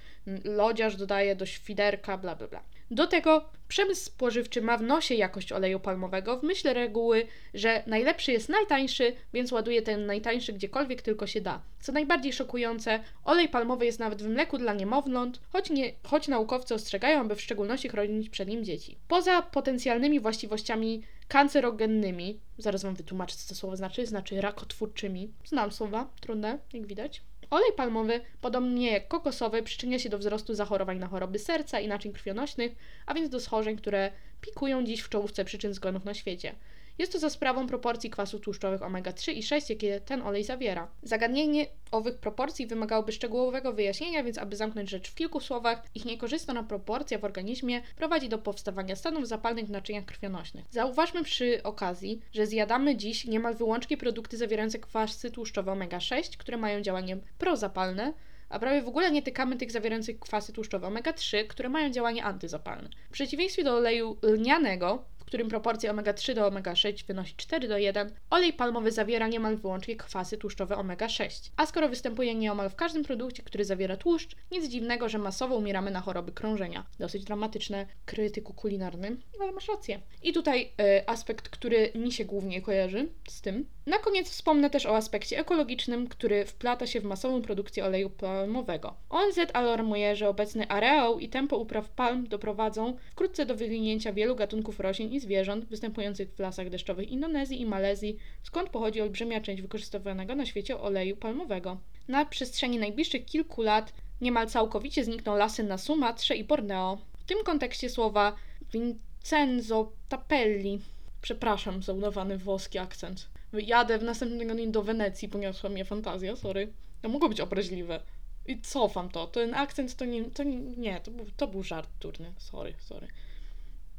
lodziarz dodaje do świderka, bla, bla, bla. Do tego przemysł spożywczy ma w nosie jakość oleju palmowego w myśl reguły, że najlepszy jest najtańszy, więc ładuje ten najtańszy gdziekolwiek tylko się da. Co najbardziej szokujące, olej palmowy jest nawet w mleku dla niemowląt, choć, nie, choć naukowcy ostrzegają, aby w szczególności chronić przed nim dzieci. Poza potencjalnymi właściwościami kancerogennymi, zaraz Wam wytłumaczę, co to słowo znaczy, znaczy rakotwórczymi. Znam słowa, trudne, jak widać. Olej palmowy, podobnie jak kokosowy, przyczynia się do wzrostu zachorowań na choroby serca i naczyń krwionośnych, a więc do schorzeń, które pikują dziś w czołówce przyczyn zgonów na świecie. Jest to za sprawą proporcji kwasów tłuszczowych omega-3 i 6, jakie ten olej zawiera. Zagadnienie owych proporcji wymagałoby szczegółowego wyjaśnienia, więc aby zamknąć rzecz w kilku słowach, ich niekorzystna proporcja w organizmie prowadzi do powstawania stanów zapalnych w naczyniach krwionośnych. Zauważmy przy okazji, że zjadamy dziś niemal wyłącznie produkty zawierające kwasy tłuszczowe omega-6, które mają działanie prozapalne, a prawie w ogóle nie tykamy tych zawierających kwasy tłuszczowe omega-3, które mają działanie antyzapalne. W przeciwieństwie do oleju lnianego, którym proporcja omega-3 do omega-6 wynosi 4 do 1, olej palmowy zawiera niemal wyłącznie kwasy tłuszczowe omega-6. A skoro występuje nieomal w każdym produkcie, który zawiera tłuszcz, nic dziwnego, że masowo umieramy na choroby krążenia. Dosyć dramatyczne krytyku kulinarnym, ale masz rację. I tutaj y, aspekt, który mi się głównie kojarzy z tym. Na koniec wspomnę też o aspekcie ekologicznym, który wplata się w masową produkcję oleju palmowego. ONZ alarmuje, że obecny areał i tempo upraw palm doprowadzą wkrótce do wyginięcia wielu gatunków roślin i zwierząt występujących w lasach deszczowych Indonezji i Malezji, skąd pochodzi olbrzymia część wykorzystywanego na świecie oleju palmowego. Na przestrzeni najbliższych kilku lat niemal całkowicie znikną lasy na Sumatrze i Borneo. W tym kontekście słowa Vincenzo Tapelli, przepraszam za udawany włoski akcent, jadę w następnym tygodniu do Wenecji, poniosła mnie fantazja, sorry. To mogło być obraźliwe. I cofam to. Ten akcent to nie, to nie, to był, to był żart turny. Sorry, sorry.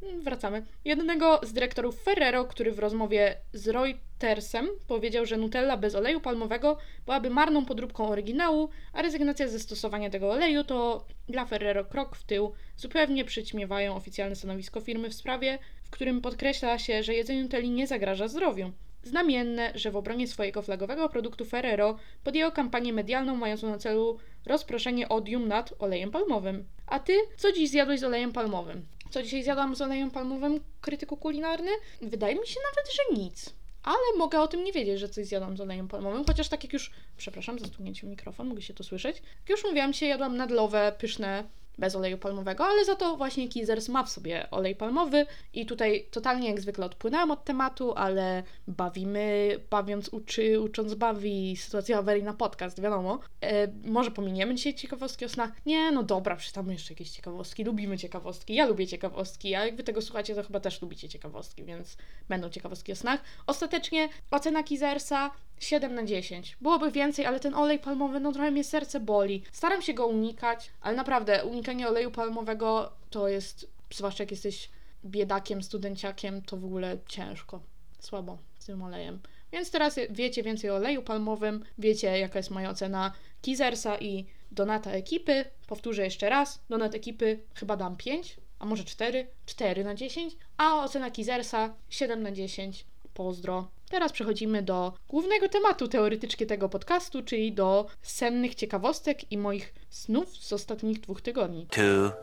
Mm, wracamy. Jednego z dyrektorów Ferrero, który w rozmowie z Reutersem powiedział, że Nutella bez oleju palmowego byłaby marną podróbką oryginału, a rezygnacja ze stosowania tego oleju to dla Ferrero krok w tył. Zupełnie przyćmiewają oficjalne stanowisko firmy w sprawie, w którym podkreśla się, że jedzenie Nutelli nie zagraża zdrowiu. Znamienne, że w obronie swojego flagowego produktu Ferrero podjęło kampanię medialną mającą na celu rozproszenie odium nad olejem palmowym. A ty, co dziś zjadłeś z olejem palmowym? Co dzisiaj zjadłam z olejem palmowym, krytyku kulinarny? Wydaje mi się nawet, że nic. Ale mogę o tym nie wiedzieć, że coś zjadłam z olejem palmowym, chociaż tak jak już, przepraszam za stuknięcie mikrofon, mogę się to słyszeć. Jak już mówiłam, dzisiaj jadłam nadlowe, pyszne bez oleju palmowego, ale za to właśnie Kizers ma w sobie olej palmowy i tutaj totalnie jak zwykle odpłynęłam od tematu, ale bawimy, bawiąc uczy, ucząc bawi, sytuacja awaryjna podcast, wiadomo. E, może pominiemy dzisiaj ciekawostki o snach? Nie, no dobra, przeczytamy jeszcze jakieś ciekawostki, lubimy ciekawostki, ja lubię ciekawostki, a jak wy tego słuchacie, to chyba też lubicie ciekawostki, więc będą ciekawostki o snach. Ostatecznie ocena Kizersa 7 na 10. Byłoby więcej, ale ten olej palmowy, no trochę mnie serce boli. Staram się go unikać, ale naprawdę unikanie oleju palmowego to jest zwłaszcza jak jesteś biedakiem, studenciakiem, to w ogóle ciężko. Słabo z tym olejem. Więc teraz wiecie więcej o oleju palmowym, wiecie jaka jest moja ocena Kizersa i Donata ekipy. Powtórzę jeszcze raz, Donat ekipy chyba dam 5, a może 4, 4 na 10, a ocena Kizersa 7 na 10. Pozdro. Teraz przechodzimy do głównego tematu teoretycznie tego podcastu, czyli do sennych ciekawostek i moich snów z ostatnich dwóch tygodni.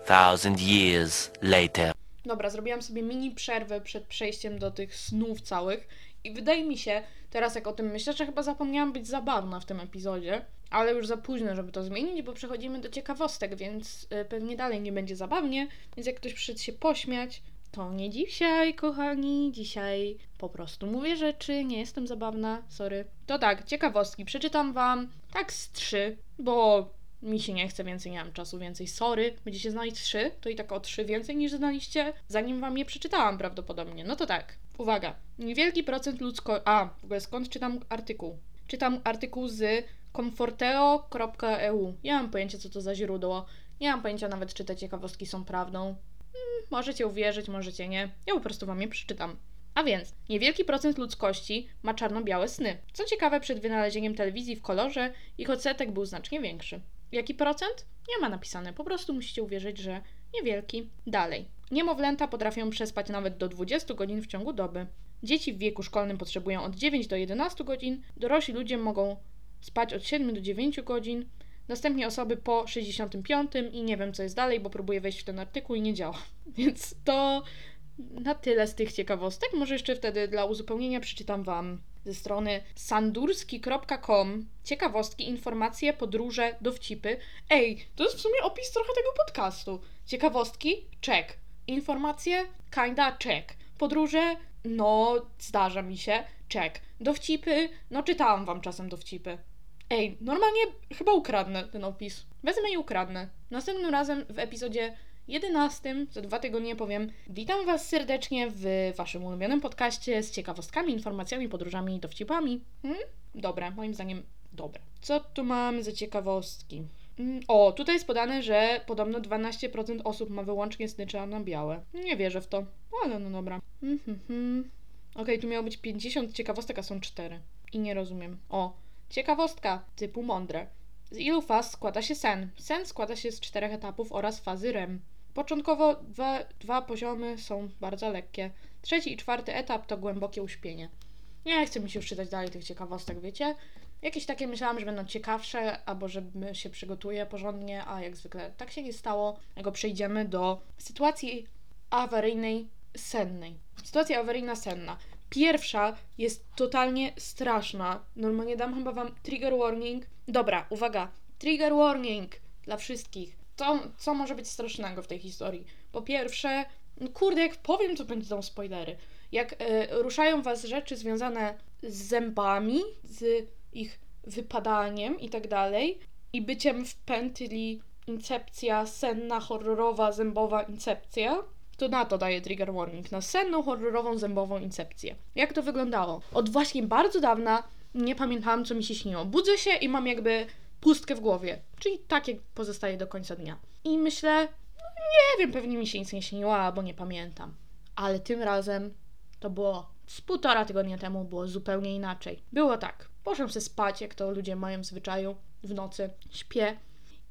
2000 years later. Dobra, zrobiłam sobie mini przerwę przed przejściem do tych snów całych i wydaje mi się, teraz jak o tym myślę, że chyba zapomniałam być zabawna w tym epizodzie, ale już za późno, żeby to zmienić, bo przechodzimy do ciekawostek, więc y, pewnie dalej nie będzie zabawnie, więc jak ktoś przyszedł się pośmiać, to nie dzisiaj, kochani, dzisiaj po prostu mówię rzeczy, nie jestem zabawna, sorry. To tak, ciekawostki, przeczytam wam tak z trzy, bo mi się nie chce więcej, nie mam czasu więcej, sorry. Będziecie znali trzy, to i tak o trzy więcej niż znaliście, zanim wam je przeczytałam prawdopodobnie. No to tak, uwaga. Niewielki procent ludzko... A, w ogóle skąd czytam artykuł? Czytam artykuł z comforteo.eu. Ja mam pojęcie, co to za źródło. Nie mam pojęcia nawet, czy te ciekawostki są prawdą. Hmm, możecie uwierzyć, możecie nie. Ja po prostu wam je przeczytam. A więc, niewielki procent ludzkości ma czarno-białe sny. Co ciekawe, przed wynalezieniem telewizji w kolorze ich odsetek był znacznie większy. Jaki procent? Nie ma napisane, po prostu musicie uwierzyć, że niewielki. Dalej. Niemowlęta potrafią przespać nawet do 20 godzin w ciągu doby. Dzieci w wieku szkolnym potrzebują od 9 do 11 godzin, dorośli ludzie mogą spać od 7 do 9 godzin, następnie osoby po 65 i nie wiem co jest dalej, bo próbuję wejść w ten artykuł i nie działa. Więc to na tyle z tych ciekawostek. Może jeszcze wtedy dla uzupełnienia przeczytam Wam ze strony sandurski.com ciekawostki, informacje, podróże, dowcipy. Ej, to jest w sumie opis trochę tego podcastu. Ciekawostki? Check. Informacje? Kinda check. Podróże? No, zdarza mi się. Check. Dowcipy? No, czytałam Wam czasem dowcipy. Ej, normalnie chyba ukradnę ten opis. Wezmę i ukradnę. Następnym razem w epizodzie 11 za dwa tygodnie powiem Witam Was serdecznie w Waszym ulubionym podcaście z ciekawostkami, informacjami, podróżami i dowcipami. Hmm? Dobre, moim zdaniem dobre. Co tu mamy za ciekawostki? Mm, O, tutaj jest podane, że podobno 12% osób ma wyłącznie sny czarno-białe. Nie wierzę w to, ale no dobra. Mhm, mhm. Okej, tu miało być 50 ciekawostek, a są 4. I nie rozumiem. O, ciekawostka typu mądre. Z ilu faz składa się sen? Sen składa się z czterech etapów oraz fazy REM. Początkowo dwa, dwa poziomy są bardzo lekkie. Trzeci i czwarty etap to głębokie uśpienie. Nie chcę mi się już czytać dalej tych ciekawostek, wiecie? Jakieś takie myślałam, że będą ciekawsze, albo że się przygotuję porządnie, a jak zwykle tak się nie stało. Jak przejdziemy do sytuacji awaryjnej sennej. Sytuacja awaryjna senna. Pierwsza jest totalnie straszna. Normalnie dam chyba wam trigger warning. Dobra, uwaga. Trigger warning dla wszystkich. To, co może być strasznego w tej historii? Po pierwsze, no kurde, jak powiem, to będą spoilery. Jak e, ruszają was rzeczy związane z zębami, z ich wypadaniem i tak dalej, i byciem w pętli incepcja senna, horrorowa, zębowa incepcja, to na to daje trigger warning, na senną, horrorową, zębową incepcję. Jak to wyglądało? Od właśnie bardzo dawna nie pamiętałam, co mi się śniło. Budzę się i mam jakby pustkę w głowie, czyli tak jak pozostaje do końca dnia. I myślę, no nie wiem, pewnie mi się nic nie śniło, albo nie pamiętam. Ale tym razem to było z półtora tygodnia temu, było zupełnie inaczej. Było tak, poszłam sobie spać, jak to ludzie mają w zwyczaju w nocy, śpię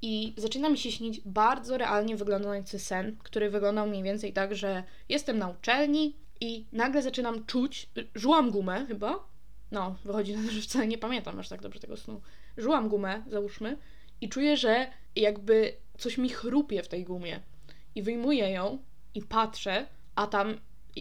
i zaczyna mi się śnić bardzo realnie wyglądający sen, który wyglądał mniej więcej tak, że jestem na uczelni i nagle zaczynam czuć, żułam gumę chyba, no, wychodzi na to, że wcale nie pamiętam aż tak dobrze tego snu. Żułam gumę, załóżmy, i czuję, że jakby coś mi chrupie w tej gumie. I wyjmuję ją i patrzę, a tam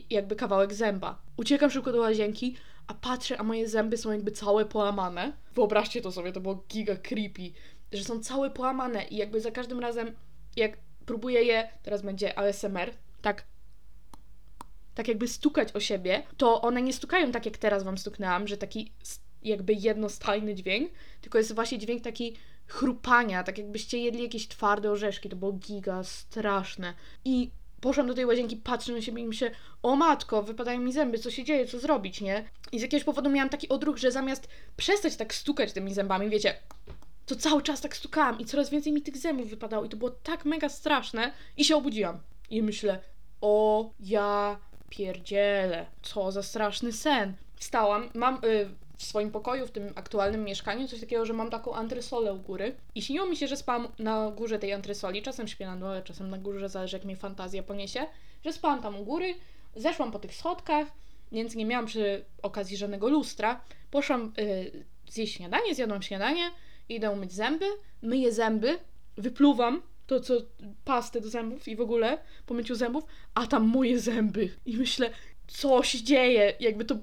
jakby kawałek zęba. Uciekam szybko do łazienki, a patrzę, a moje zęby są jakby całe połamane. Wyobraźcie to sobie, to było giga creepy, że są całe połamane i jakby za każdym razem, jak próbuję je, teraz będzie ASMR, tak tak jakby stukać o siebie, to one nie stukają tak jak teraz wam stuknęłam, że taki jakby jednostajny dźwięk, tylko jest właśnie dźwięk taki chrupania, tak jakbyście jedli jakieś twarde orzeszki, to było giga straszne. I poszłam do tej łazienki, patrzę na siebie i myślę, o matko, wypadają mi zęby, co się dzieje, co zrobić, nie? I z jakiegoś powodu miałam taki odruch, że zamiast przestać tak stukać tymi zębami, wiecie, to cały czas tak stukałam i coraz więcej mi tych zębów wypadało i to było tak mega straszne i się obudziłam. I myślę, O, ja pierdzielę. Co za straszny sen. Wstałam, mam y, w swoim pokoju, w tym aktualnym mieszkaniu, coś takiego, że mam taką antresolę u góry. I śniło mi się, że spałam na górze tej antresoli. Czasem śpię na dole, czasem na górze, zależy jak mnie fantazja poniesie. Że spałam tam u góry, zeszłam po tych schodkach, więc nie miałam przy okazji żadnego lustra. Poszłam y, zjeść śniadanie, zjadłam śniadanie, idę umyć zęby, myję zęby, wypluwam to, co pastę do zębów i w ogóle po myciu zębów, a tam moje zęby. I myślę, co się dzieje? Jakby to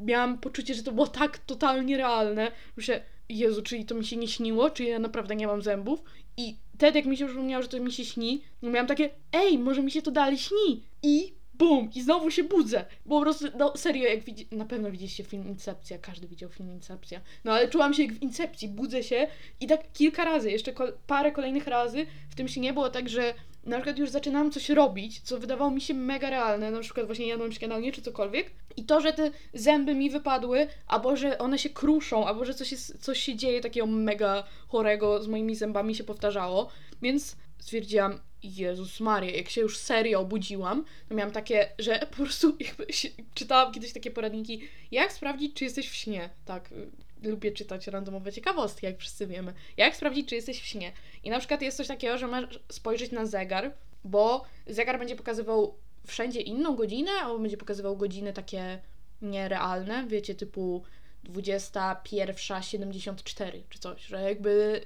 miałam poczucie, że to było tak totalnie realne. Myślę, Jezu, czyli to mi się nie śniło, czy ja naprawdę nie mam zębów? I wtedy, jak mi się przypomniało, że to mi się śni, miałam takie, ej, może mi się to dalej śni. I bum, i znowu się budzę. Bo po prostu, no serio, jak widzi, na pewno widzieliście film Incepcja, każdy widział film Incepcja. No ale czułam się jak w Incepcji, budzę się i tak kilka razy, jeszcze parę kolejnych razy w tym się nie było tak, że na przykład już zaczynałam coś robić, co wydawało mi się mega realne, na przykład właśnie jadłam śniadanie czy cokolwiek i to, że te zęby mi wypadły, albo że one się kruszą, albo że coś, jest, coś się dzieje takiego mega chorego z moimi zębami się powtarzało, więc stwierdziłam, Jezus Maria, jak się już serio obudziłam, to miałam takie, że po prostu czytałam kiedyś takie poradniki, jak sprawdzić, czy jesteś w śnie. Tak, y, lubię czytać randomowe ciekawostki, jak wszyscy wiemy. Jak sprawdzić, czy jesteś w śnie. I na przykład jest coś takiego, że masz spojrzeć na zegar, bo zegar będzie pokazywał wszędzie inną godzinę, albo będzie pokazywał godziny takie nierealne, wiecie, typu 21.74 czy coś, że jakby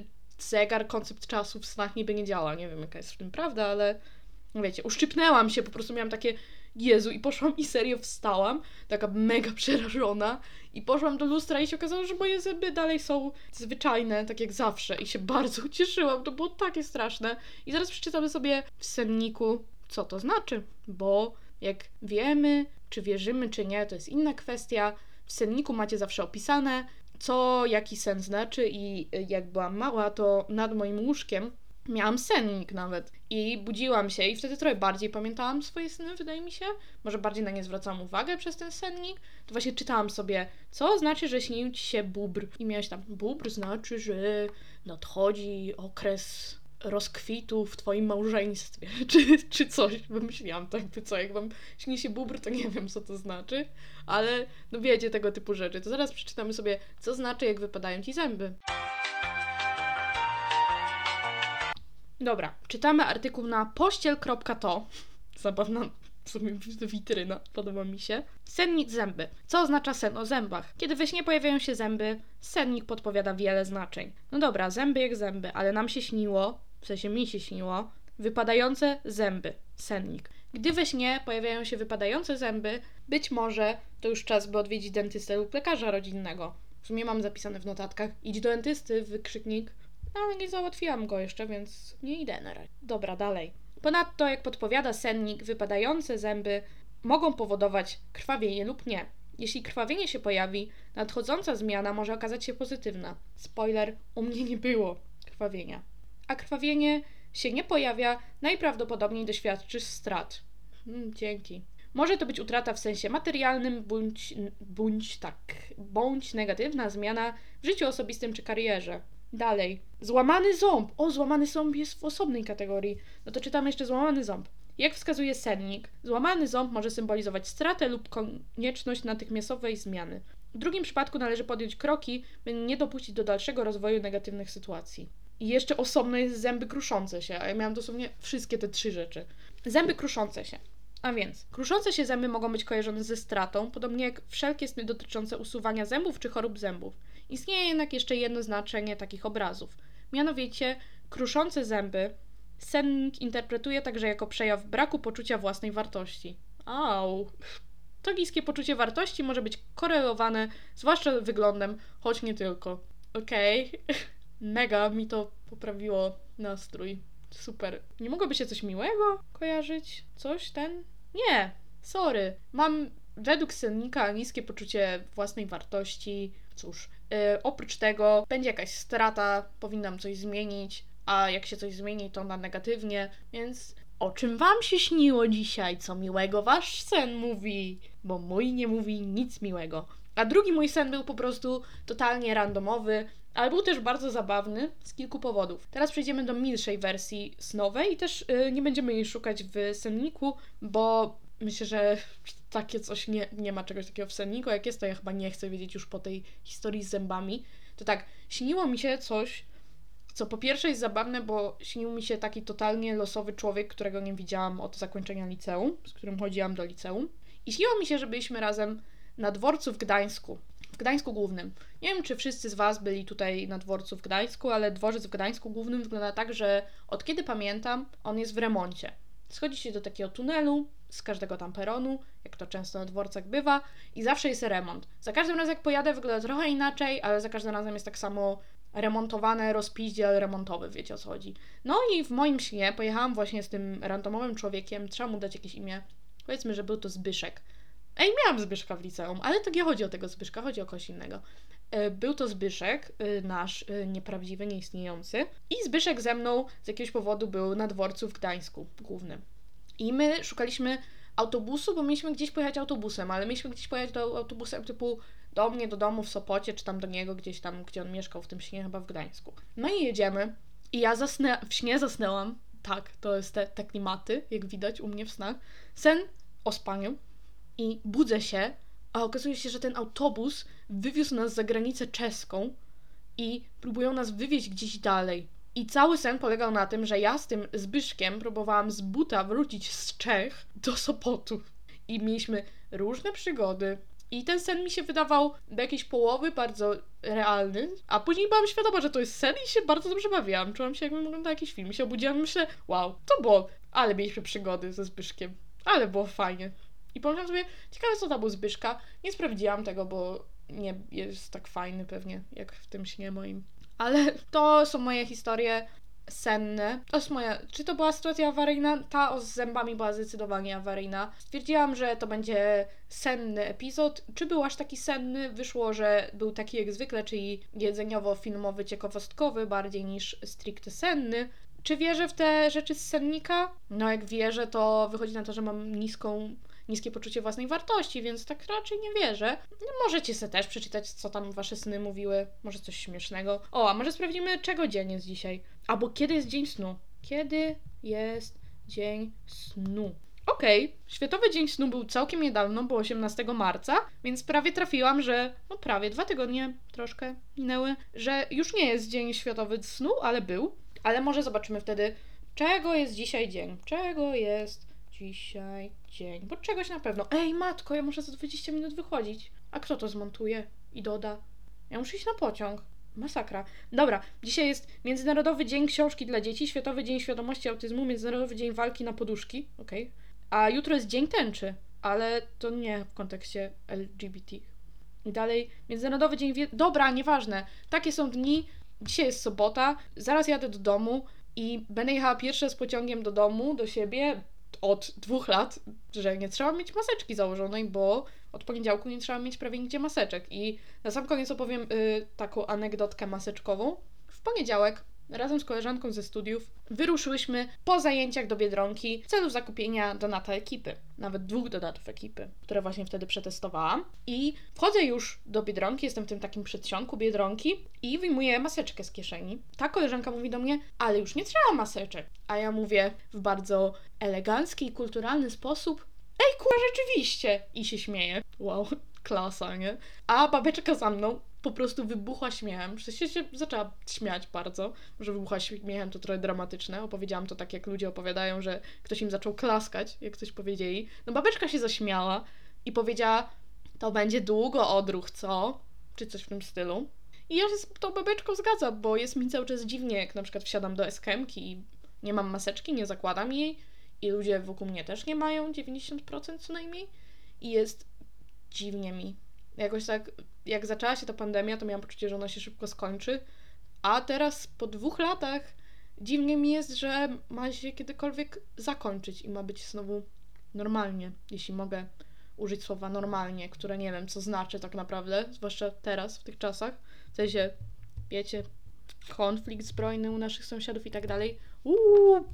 zegar, koncept czasu w snach niby nie działa. Nie wiem, jaka jest w tym prawda, ale wiecie, uszczypnęłam się, po prostu miałam takie Jezu i poszłam i serio wstałam, taka mega przerażona i poszłam do lustra i się okazało, że moje zęby dalej są zwyczajne, tak jak zawsze i się bardzo ucieszyłam, to było takie straszne. I zaraz przeczytamy sobie w senniku, co to znaczy, bo jak wiemy, czy wierzymy, czy nie, to jest inna kwestia. W senniku macie zawsze opisane, co jaki sen znaczy i jak byłam mała, to nad moim łóżkiem miałam sennik nawet i budziłam się i wtedy trochę bardziej pamiętałam swoje sny, wydaje mi się. Może bardziej na nie zwracałam uwagę przez ten sennik. To właśnie czytałam sobie, co znaczy, że śnił ci się bubr. I miałeś tam, bubr znaczy, że nadchodzi okres rozkwitu w twoim małżeństwie, czy, czy coś. Wymyśliłam tak, by co, jak wam śni się bubr, to nie wiem, co to znaczy, ale no wiecie tego typu rzeczy. To zaraz przeczytamy sobie, co znaczy, jak wypadają ci zęby. Dobra, czytamy artykuł na pościel.to. Zabawna w sumie witryna, podoba mi się. Sennik zęby. Co oznacza sen o zębach? Kiedy we śnie pojawiają się zęby, sennik podpowiada wiele znaczeń. No dobra, zęby jak zęby, ale nam się śniło, w sensie mi się śniło, wypadające zęby. Sennik. Gdy we śnie pojawiają się wypadające zęby, być może to już czas, by odwiedzić dentystę lub lekarza rodzinnego. W sumie mam zapisane w notatkach. Idź do dentysty, wykrzyknik. No, ale nie załatwiłam go jeszcze, więc nie idę na razie. Dobra, dalej. Ponadto, jak podpowiada sennik, wypadające zęby mogą powodować krwawienie lub nie. Jeśli krwawienie się pojawi, nadchodząca zmiana może okazać się pozytywna. Spoiler, u mnie nie było krwawienia. A krwawienie się nie pojawia, najprawdopodobniej doświadczysz strat. Mm, dzięki. Może to być utrata w sensie materialnym, bądź, bądź tak, bądź negatywna zmiana w życiu osobistym czy karierze. Dalej. Złamany ząb. O, złamany ząb jest w osobnej kategorii. No to czytamy jeszcze złamany ząb. Jak wskazuje sennik, złamany ząb może symbolizować stratę lub konieczność natychmiastowej zmiany. W drugim przypadku należy podjąć kroki, by nie dopuścić do dalszego rozwoju negatywnych sytuacji. I jeszcze osobno jest zęby kruszące się, a ja miałam dosłownie wszystkie te trzy rzeczy. Zęby kruszące się. A więc, kruszące się zęby mogą być kojarzone ze stratą, podobnie jak wszelkie sny dotyczące usuwania zębów czy chorób zębów. Istnieje jednak jeszcze jedno znaczenie takich obrazów. Mianowicie, kruszące zęby sennik interpretuje także jako przejaw braku poczucia własnej wartości. Au. To niskie poczucie wartości może być korelowane zwłaszcza wyglądem, choć nie tylko. Okej. Okay. Mega mi to poprawiło nastrój. Super. Nie mogłoby się coś miłego kojarzyć? Coś ten? Nie. Sorry. Mam według sennika niskie poczucie własnej wartości. Cóż, yy, oprócz tego będzie jakaś strata, powinnam coś zmienić, a jak się coś zmieni, to na negatywnie, więc o czym wam się śniło dzisiaj? Co miłego wasz sen mówi? Bo mój nie mówi nic miłego. A drugi mój sen był po prostu totalnie randomowy, ale był też bardzo zabawny z kilku powodów. Teraz przejdziemy do milszej wersji snowej i też y, nie będziemy jej szukać w senniku, bo myślę, że takie coś nie, nie ma czegoś takiego w senniku. Jak jest, to ja chyba nie chcę wiedzieć już po tej historii z zębami. To tak, śniło mi się coś, co po pierwsze jest zabawne, bo śnił mi się taki totalnie losowy człowiek, którego nie widziałam od zakończenia liceum, z którym chodziłam do liceum. I śniło mi się, że byliśmy razem na dworcu w Gdańsku. W Gdańsku Głównym. Nie wiem, czy wszyscy z Was byli tutaj na dworcu w Gdańsku, ale dworzec w Gdańsku Głównym wygląda tak, że od kiedy pamiętam, on jest w remoncie. Schodzi się do takiego tunelu z każdego tam peronu, jak to często na dworcach bywa, i zawsze jest remont. Za każdym razem, jak pojadę, wygląda trochę inaczej, ale za każdym razem jest tak samo remontowane rozpiździel remontowy, wiecie o co chodzi. No i w moim śnie pojechałam właśnie z tym randomowym człowiekiem, trzeba mu dać jakieś imię. Powiedzmy, że był to Zbyszek. Ej, miałam Zbyszka w liceum, ale to nie chodzi o tego Zbyszka, chodzi o kogoś innego. E, Był to Zbyszek, e, nasz e, nieprawdziwy, nieistniejący. I Zbyszek ze mną z jakiegoś powodu był na dworcu w Gdańsku głównym. I my szukaliśmy autobusu, bo mieliśmy gdzieś pojechać autobusem, ale mieliśmy gdzieś pojechać do autobusem typu do mnie, do domu w Sopocie, czy tam do niego gdzieś tam, gdzie on mieszkał w tym śnie, chyba w Gdańsku. No i jedziemy. I ja zasnę, w śnie zasnęłam. Tak, to jest te, te klimaty, jak widać u mnie w snach. Sen o spaniu. I budzę się, a okazuje się, że ten autobus wywiózł nas za granicę czeską i próbują nas wywieźć gdzieś dalej. I cały sen polegał na tym, że ja z tym Zbyszkiem próbowałam z buta wrócić z Czech do Sopotu. I mieliśmy różne przygody. I ten sen mi się wydawał do jakiejś połowy bardzo realny, a później byłam świadoma, że to jest sen i się bardzo dobrze bawiłam. Czułam się jakbym oglądała jakiś film. I się obudziłam i myślę, wow, to było, ale mieliśmy przygody ze Zbyszkiem. Ale było fajnie. I pomyślałam sobie, ciekawe co to był Zbyszka. Nie sprawdziłam tego, bo nie jest tak fajny pewnie, jak w tym śnie moim. Ale to są moje historie senne. To jest moja. Czy to była sytuacja awaryjna? Ta z zębami była zdecydowanie awaryjna. Stwierdziłam, że to będzie senny epizod. Czy był aż taki senny? Wyszło, że był taki jak zwykle, czyli jedzeniowo-filmowy, ciekawostkowy, bardziej niż stricte senny. Czy wierzę w te rzeczy z sennika? No, jak wierzę, to wychodzi na to, że mam niską niskie poczucie własnej wartości, więc tak raczej nie wierzę. No, możecie sobie też przeczytać, co tam wasze sny mówiły, może coś śmiesznego. O, a może sprawdzimy, czego dzień jest dzisiaj. Albo kiedy jest dzień snu. Kiedy jest dzień snu? Okej, Światowy Dzień Snu był całkiem niedawno, bo 18 marca, więc prawie trafiłam, że no prawie dwa tygodnie troszkę minęły, że już nie jest Dzień Światowy Snu, ale był. Ale może zobaczymy wtedy, czego jest dzisiaj dzień. Czego jest dzisiaj dzień? Bo czegoś na pewno. Ej, matko, ja muszę za 20 minut wychodzić. A kto to zmontuje i doda? Ja muszę iść na pociąg. Masakra. Dobra, dzisiaj jest Międzynarodowy Dzień Książki dla Dzieci, Światowy Dzień Świadomości Autyzmu, Międzynarodowy Dzień Walki na Poduszki. Okej. A jutro jest Dzień Tęczy, ale to nie w kontekście LGBT. I dalej Międzynarodowy Dzień... Wie... Dobra, nieważne. Takie są dni. Dzisiaj jest sobota, zaraz jadę do domu i będę jechała pierwsze z pociągiem do domu, do siebie od dwóch lat, że nie trzeba mieć maseczki założonej, bo od poniedziałku nie trzeba mieć prawie nigdzie maseczek. I na sam koniec opowiem y, taką anegdotkę maseczkową. W poniedziałek razem z koleżanką ze studiów wyruszyłyśmy po zajęciach do Biedronki w celu zakupienia donata ekipy. Nawet dwóch donatów ekipy, które właśnie wtedy przetestowałam. I wchodzę już do Biedronki, jestem w tym takim przedsionku Biedronki i wyjmuję maseczkę z kieszeni. Ta koleżanka mówi do mnie, ale już nie trzeba maseczek. A ja mówię w bardzo elegancki i kulturalny sposób, ej kurwa, rzeczywiście! I się śmieje. Wow, klasa, nie? A babeczka za mną po prostu wybuchła śmiechem. W sensie się zaczęła śmiać bardzo. Że wybuchła śmiechem to trochę dramatyczne. Opowiedziałam to tak, jak ludzie opowiadają, że ktoś im zaczął klaskać, jak coś powiedzieli. No babeczka się zaśmiała i powiedziała, to będzie długo odruch, co? Czy coś w tym stylu. I ja się z tą babeczką zgadzam, bo jest mi cały czas dziwnie, jak na przykład wsiadam do SKM-ki i nie mam maseczki, nie zakładam jej i ludzie wokół mnie też nie mają, 90% co najmniej. I jest dziwnie mi. Jakoś tak, jak zaczęła się ta pandemia, to miałam poczucie, że ona się szybko skończy, a teraz po dwóch latach dziwnie mi jest, że ma się kiedykolwiek zakończyć i ma być znowu normalnie, jeśli mogę użyć słowa normalnie, które nie wiem, co znaczy tak naprawdę, zwłaszcza teraz, w tych czasach. W sensie, wiecie, konflikt zbrojny u naszych sąsiadów i tak dalej. Uuu,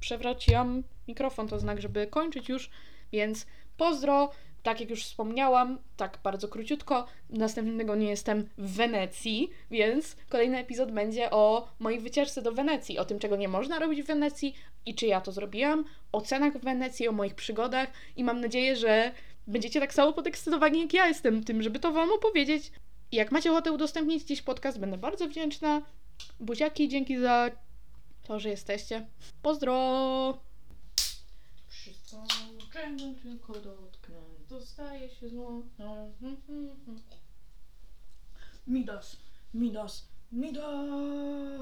przewróciłam mikrofon, to znak, żeby kończyć już, więc pozdro, Tak jak już wspomniałam, tak bardzo króciutko, następnego nie jestem w Wenecji, więc kolejny epizod będzie o mojej wycieczce do Wenecji, o tym, czego nie można robić w Wenecji i czy ja to zrobiłam, o cenach w Wenecji, o moich przygodach i mam nadzieję, że będziecie tak samo podekscytowani jak ja jestem tym, żeby to Wam opowiedzieć. Jak macie ochotę udostępnić dziś podcast, będę bardzo wdzięczna. Buziaki, dzięki za to, że jesteście. Pozdro! Tylko dotknę, dostaje się zło. Midas, Midas, Midas.